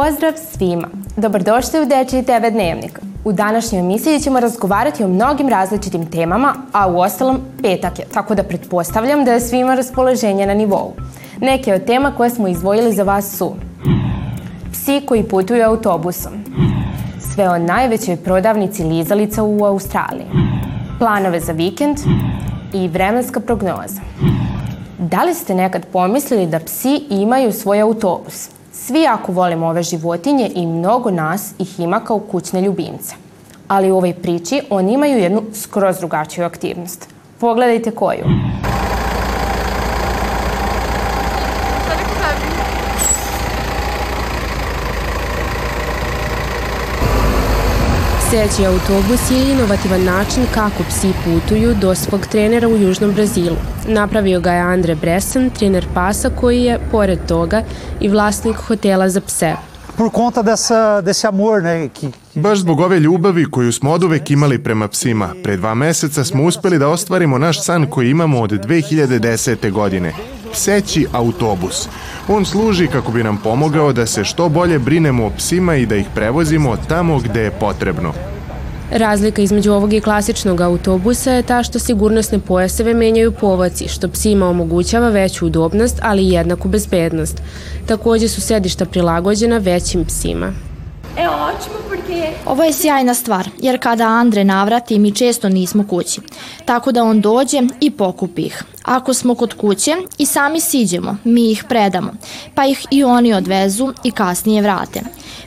Pozdrav svima! Dobrodošli u Dečiji TV Dnevnik. U današnjoj emisiji ćemo razgovarati o mnogim različitim temama, a u ostalom petak je, tako da pretpostavljam da je svima raspoloženje na nivou. Neke od tema koje smo izvojili za vas su Psi koji putuju autobusom Sve o najvećoj prodavnici lizalica u Australiji Planove za vikend i vremenska prognoza. Da li ste nekad pomislili da psi imaju svoj autobus? Svi jako volimo ove životinje i mnogo nas ih ima kao kućne ljubimce. Ali u ovoj priči oni imaju jednu skroz drugačiju aktivnost. Pogledajte koju. Seći autobus je inovativan način kako psi putuju do svog trenera u Južnom Brazilu. Napravio ga je Andre Bresson, trener pasa koji je, pored toga, i vlasnik hotela za pse. Por conta dessa, desse amor, né, que, Baš zbog ove ljubavi koju smo oduvek imali prema psima, pre dva meseca smo uspeli da ostvarimo naš san koji imamo od 2010. godine pseći autobus. On služi kako bi nam pomogao da se što bolje brinemo o psima i da ih prevozimo tamo gde je potrebno. Razlika između ovog i klasičnog autobusa je ta što sigurnosne pojaseve menjaju povaci, što psima omogućava veću udobnost, ali i jednaku bezbednost. Takođe su sedišta prilagođena većim psima. Evo, hoćemo Ovo je sjajna stvar, jer kada Andre navrati mi često nismo kući. Tako da on dođe i pokupi ih. Ako smo kod kuće i sami siđemo, mi ih predamo, pa ih i oni odvezu i kasnije vrate.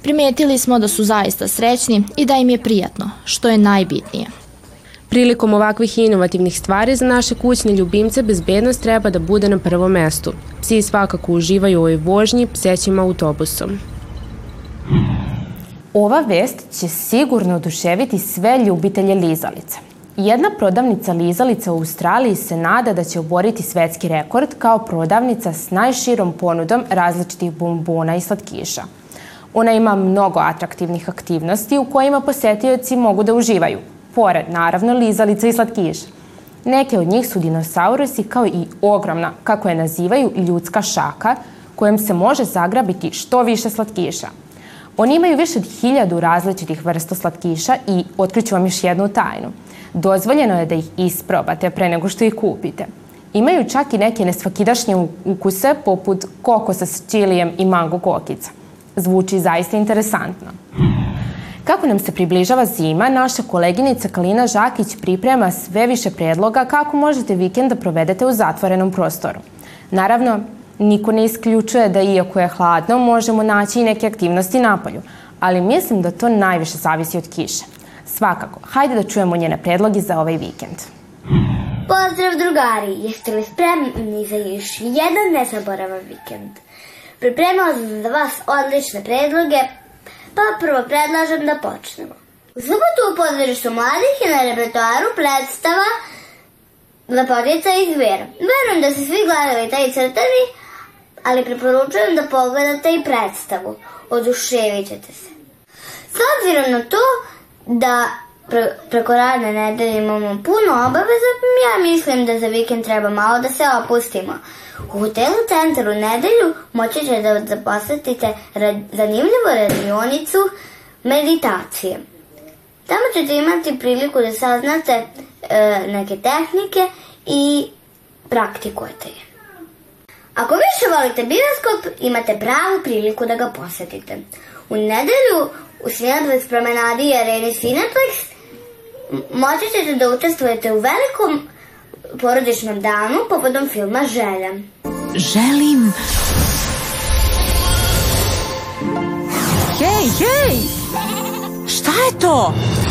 Primetili smo da su zaista srećni i da im je prijatno, što je najbitnije. Prilikom ovakvih inovativnih stvari za naše kućne ljubimce bezbednost treba da bude na prvom mestu. Psi svakako uživaju u ovoj vožnji psećim autobusom. Ova vest će sigurno oduševiti sve ljubitelje lizalica. Jedna prodavnica lizalica u Australiji se nada da će oboriti svetski rekord kao prodavnica s najširom ponudom različitih bombona i slatkiša. Ona ima mnogo atraktivnih aktivnosti u kojima posetioci mogu da uživaju, pored naravno lizalica i slatkiša. Neke od njih su dinosaurusi kao i ogromna, kako je nazivaju, ljudska šaka, kojom se može zagrabiti što više slatkiša – Oni imaju više od hiljadu različitih vrsta slatkiša i otkriću vam još jednu tajnu. Dozvoljeno je da ih isprobate pre nego što ih kupite. Imaju čak i neke nesvakidašnje ukuse poput kokosa s čilijem i mango kokica. Zvuči zaista interesantno. Kako nam se približava zima, naša koleginica Kalina Žakić priprema sve više predloga kako možete vikend da provedete u zatvorenom prostoru. Naravno, Niko ne isključuje da iako je hladno, možemo naći i neke aktivnosti napolju, ali mislim da to najviše zavisi od kiše. Svakako, hajde da čujemo njene predloge za ovaj vikend. Pozdrav drugari, jeste li spremni za još jedan nezaboravan vikend? Pripremila sam za vas odlične predloge, pa prvo predlažem da počnemo. U subotu u pozorištu mladih je na repertoaru predstava Lepotica iz Vera. Verujem da ste svi gledali taj crtani, ali preporučujem da pogledate i predstavu. Oduševit ćete se. S obzirom na to da pre, preko radne nedelje imamo puno obaveza, ja mislim da za vikend treba malo da se opustimo. U hotelu centar u nedelju moći će da zaposetite rad, zanimljivu radionicu meditacije. Tamo ćete imati priliku da saznate e, neke tehnike i praktikujete je. Ako više volite bioskop, imate pravu priliku da ga posetite. U nedelju u Cineplex promenadi i areni Cineplex moći ćete da učestvujete u velikom porodičnom danu povodom filma Želja. Želim... Hej, hej! Šta je to? Šta je to?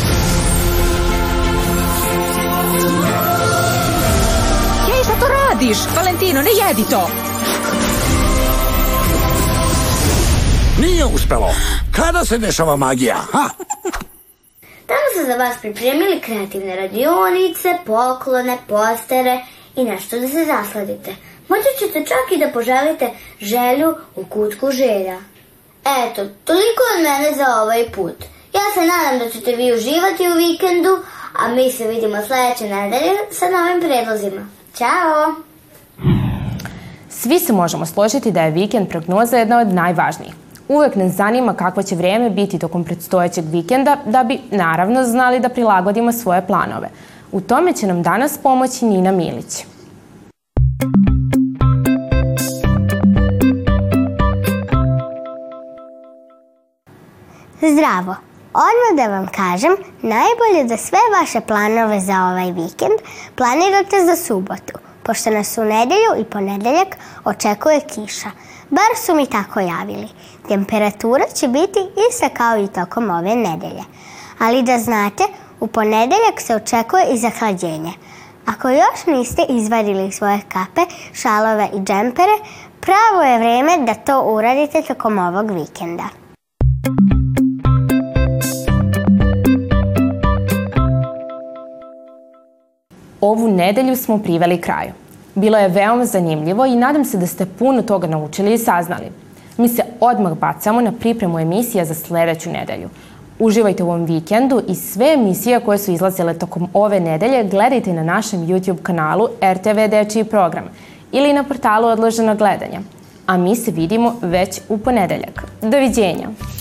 jediš! Valentino, ne jedi to! Nije uspelo. Kada se dešava magija? Ha? Tamo da su za vas pripremili kreativne radionice, poklone, postere i nešto da se zasladite. Moći ćete čak i da poželite želju u kutku želja. Eto, toliko od mene za ovaj put. Ja se nadam da ćete vi uživati u vikendu, a mi se vidimo sledeće nedelje sa novim predlozima. Ćao! Svi se možemo složiti da je vikend prognoza jedna od najvažnijih. Uvek nas zanima kakvo će vrijeme biti tokom predstojećeg vikenda da bi, naravno, znali da prilagodimo svoje planove. U tome će nam danas pomoći Nina Milić. Zdravo! Odmah da vam kažem, najbolje da sve vaše planove za ovaj vikend planirate za subotu – pošto nas u nedelju i ponedeljak očekuje kiša. Bar su mi tako javili. Temperatura će biti ista kao i tokom ove nedelje. Ali da znate, u ponedeljak se očekuje i zahlađenje. Ako još niste izvadili svoje kape, šalove i džempere, pravo je vreme da to uradite tokom ovog vikenda. ovu nedelju smo priveli kraju. Bilo je veoma zanimljivo i nadam se da ste puno toga naučili i saznali. Mi se odmah bacamo na pripremu emisija za sledeću nedelju. Uživajte u ovom vikendu i sve emisije koje su izlazile tokom ove nedelje gledajte na našem YouTube kanalu RTV Dečiji program ili na portalu odloženo gledanje. A mi se vidimo već u ponedeljak. Doviđenja!